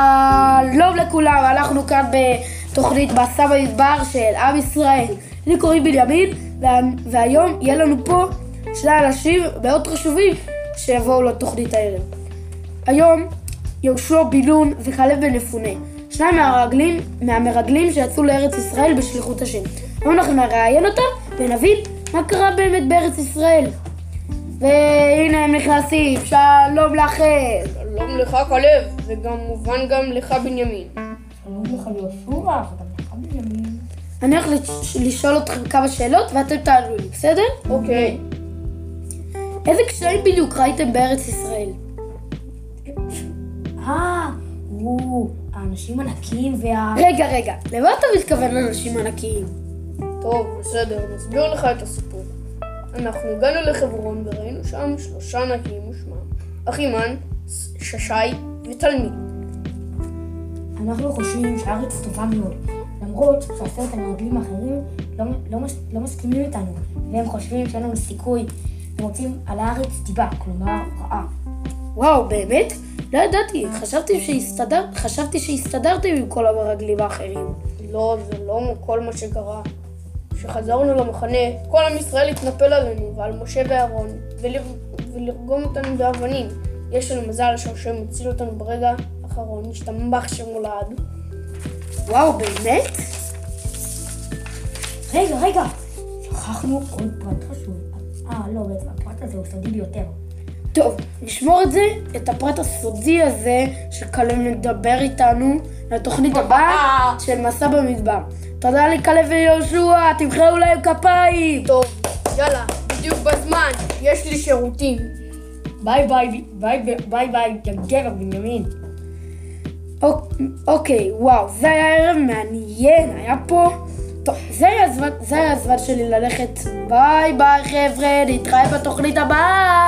שלום לכולם, אנחנו כאן בתוכנית מסע במדבר של עם ישראל. לי קוראים בנימין, וה- והיום יהיה לנו פה שני אנשים מאוד חשובים שיבואו לתוכנית הערב. היום יהושע בן נון וכלב בן יפונה, שניים מהמרגלים, מהמרגלים שיצאו לארץ ישראל בשליחות השם. היום אנחנו נראיין אותם ונבין מה קרה באמת בארץ ישראל. והנה הם נכנסים, שלום לכם. שלום לך כלב, וכמובן גם לך בנימין. שלום לך יהושע, וגם לך בנימין. אני הולך לש- לשאול אתכם כמה שאלות ואתם תענו לי, בסדר? אוקיי. איזה קשיים בדיוק ראיתם בארץ ישראל? אה, הוא, האנשים ענקים וה... רגע, רגע, למה אתה מתכוון אנשים ענקיים? טוב, בסדר, נסביר לך את הסיפור. אנחנו הגענו לחברון וראינו שם שלושה ענקים ושמם אחימן, ששי ותלמיד. אנחנו חושבים שהארץ טובה מאוד, למרות שעשרת המרגלים האחרים לא, לא, מס, לא מסכימים איתנו, והם חושבים שאין לנו סיכוי, הם רוצים על הארץ דיבה, כלומר רעה. וואו, באמת? לא ידעתי, חשבתי, שהסתדר... חשבתי שהסתדרתם עם כל המרגלים האחרים. לא, זה לא כל מה שקרה. כשחזרנו למחנה, כל עם ישראל התנפל עלינו ועל משה ואהרון, ולר... ולרגום אותנו באבנים. יש לנו מזל שהשם הציל אותנו ברגע האחרון, השתמבח שמולד. וואו, באמת? רגע, רגע, שכחנו עוד פרט חשוב. אה, לא, בעצם הפרט הזה הוא סודי ביותר. טוב, נשמור את זה, את הפרט הסודי הזה, שכלב מדבר איתנו, לתוכנית הבאה של מסע במדבר. תודה לכלב ויהושע, תמחאו להם כפיים! טוב, יאללה, בדיוק בזמן, יש לי שירותים. ביי ביי, ביי ביי, ביי יא גבר בנימין. אוק- אוקיי, וואו, זה היה ערב מעניין, היה פה... טוב, זה היה הזמן שלי ללכת. ביי ביי חבר'ה, נתראה בתוכנית הבאה!